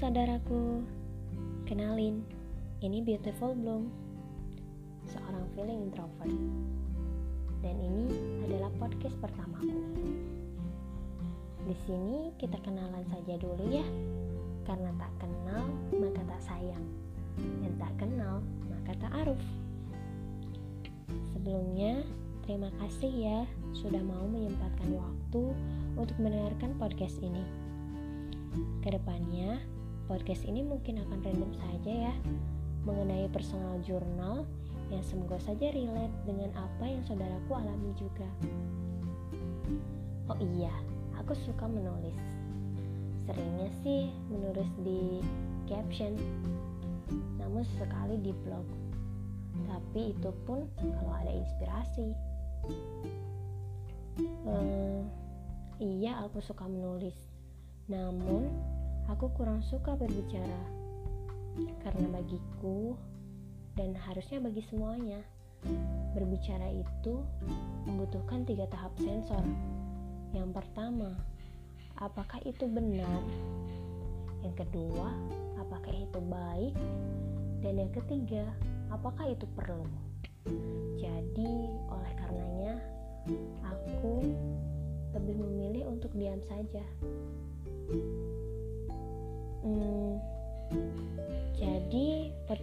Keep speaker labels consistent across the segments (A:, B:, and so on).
A: saudaraku, kenalin, ini Beautiful Bloom, seorang feeling introvert. Dan ini adalah podcast pertamaku. Di sini kita kenalan saja dulu ya, karena tak kenal maka tak sayang, dan tak kenal maka tak aruf. Sebelumnya, terima kasih ya sudah mau menyempatkan waktu untuk mendengarkan podcast ini. Ke depannya, podcast ini mungkin akan random saja ya, mengenai personal jurnal yang semoga saja relate dengan apa yang saudaraku alami juga. Oh iya, aku suka menulis. Seringnya sih menulis di caption, namun sekali di blog. Tapi itu pun kalau ada inspirasi. Hmm, iya, aku suka menulis namun, aku kurang suka berbicara karena bagiku dan harusnya bagi semuanya, berbicara itu membutuhkan tiga tahap sensor. Yang pertama, apakah itu benar? Yang kedua, apakah itu baik? Dan yang ketiga, apakah itu perlu? Jadi, oleh karenanya, aku lebih memilih untuk diam saja.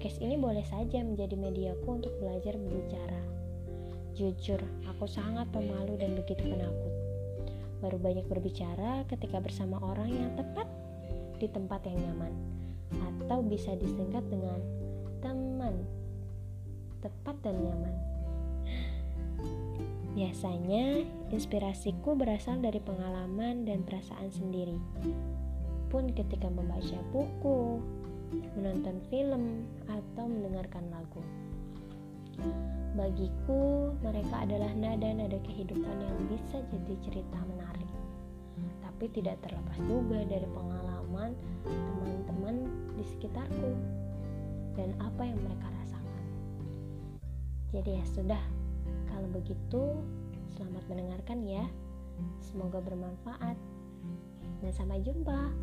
A: Podcast ini boleh saja menjadi mediaku untuk belajar berbicara. Jujur, aku sangat pemalu dan begitu penakut. Baru banyak berbicara ketika bersama orang yang tepat di tempat yang nyaman, atau bisa disingkat dengan teman, tepat dan nyaman. Biasanya, inspirasiku berasal dari pengalaman dan perasaan sendiri. Pun ketika membaca buku, menonton film, atau mendengarkan lagu. Bagiku, mereka adalah nada-nada kehidupan yang bisa jadi cerita menarik. Tapi tidak terlepas juga dari pengalaman teman-teman di sekitarku dan apa yang mereka rasakan. Jadi ya sudah, kalau begitu, selamat mendengarkan ya. Semoga bermanfaat. Dan sampai jumpa.